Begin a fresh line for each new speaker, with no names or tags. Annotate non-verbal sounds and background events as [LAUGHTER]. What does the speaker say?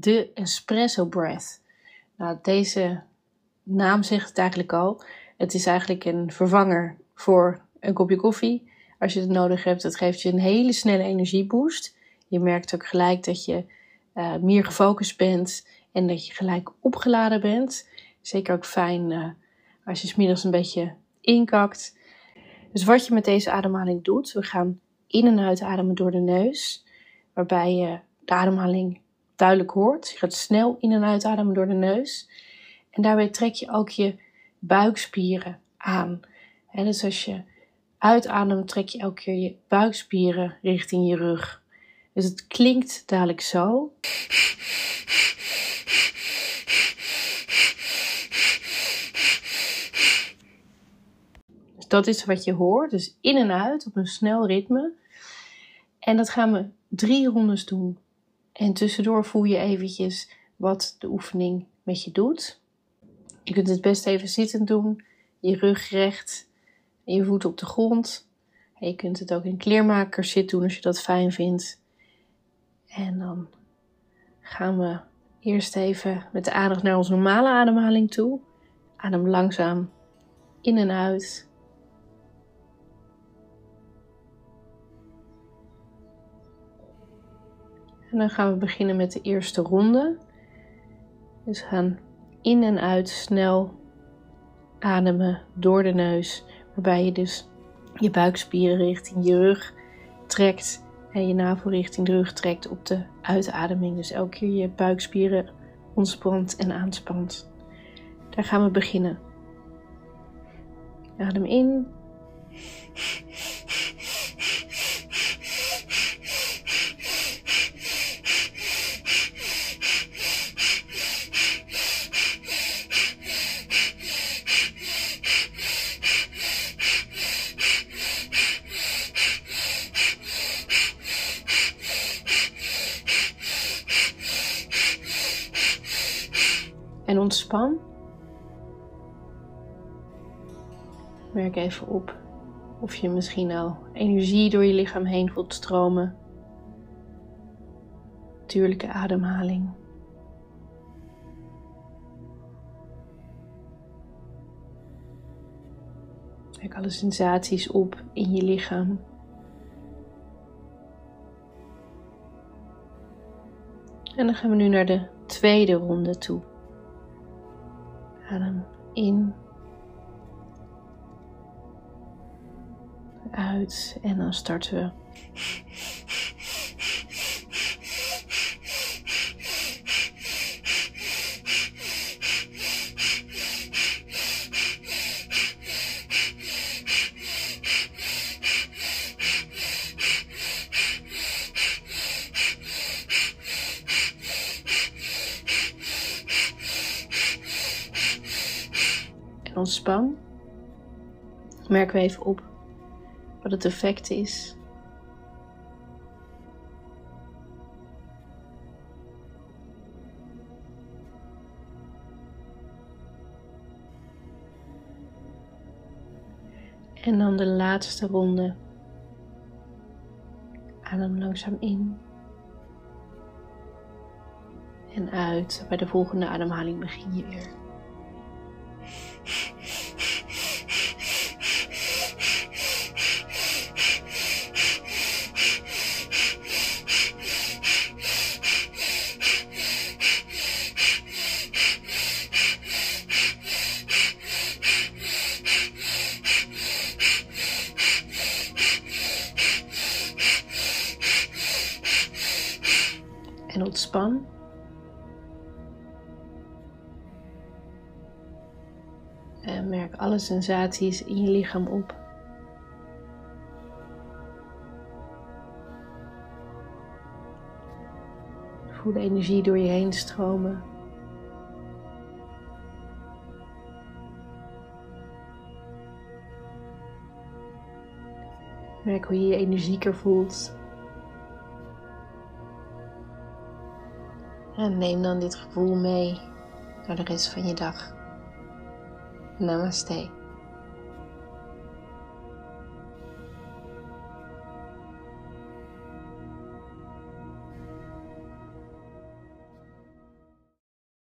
de espresso breath. Nou, deze naam zegt het eigenlijk al. Het is eigenlijk een vervanger voor een kopje koffie. Als je het nodig hebt, het geeft je een hele snelle energieboost. Je merkt ook gelijk dat je uh, meer gefocust bent en dat je gelijk opgeladen bent. Zeker ook fijn uh, als je smiddags een beetje inkakt. Dus wat je met deze ademhaling doet, we gaan in en uitademen door de neus, waarbij je de ademhaling duidelijk hoort. Je gaat snel in en uitademen door de neus. En daarbij trek je ook je buikspieren aan. En dus als je uitademt, trek je elke keer je buikspieren richting je rug. Dus het klinkt dadelijk zo. Dus dat is wat je hoort. Dus in en uit op een snel ritme. En dat gaan we drie rondes doen. En tussendoor voel je eventjes wat de oefening met je doet. Je kunt het best even zittend doen, je rug recht en je voeten op de grond. En je kunt het ook in kleermaker zitten doen als je dat fijn vindt. En dan gaan we eerst even met de aandacht naar onze normale ademhaling toe. Adem langzaam in en uit. En dan gaan we beginnen met de eerste ronde. Dus gaan in en uit snel ademen door de neus, waarbij je dus je buikspieren richting je rug trekt en je navel richting de rug trekt op de uitademing. Dus elke keer je buikspieren ontspant en aanspant. Daar gaan we beginnen. Adem in. Ontspan. Merk even op of je misschien al energie door je lichaam heen voelt stromen. Natuurlijke ademhaling. Merk alle sensaties op in je lichaam. En dan gaan we nu naar de tweede ronde toe. Adem in. Uit en dan starten we. [LAUGHS] ontspan, merken we even op wat het effect is. En dan de laatste ronde. Adem langzaam in. En uit. Bij de volgende ademhaling begin je weer. En ontspan. En merk alle sensaties in je lichaam op. Voel de energie door je heen stromen. Merk hoe je je energieker voelt. En neem dan dit gevoel mee naar de rest van je dag. Namastê.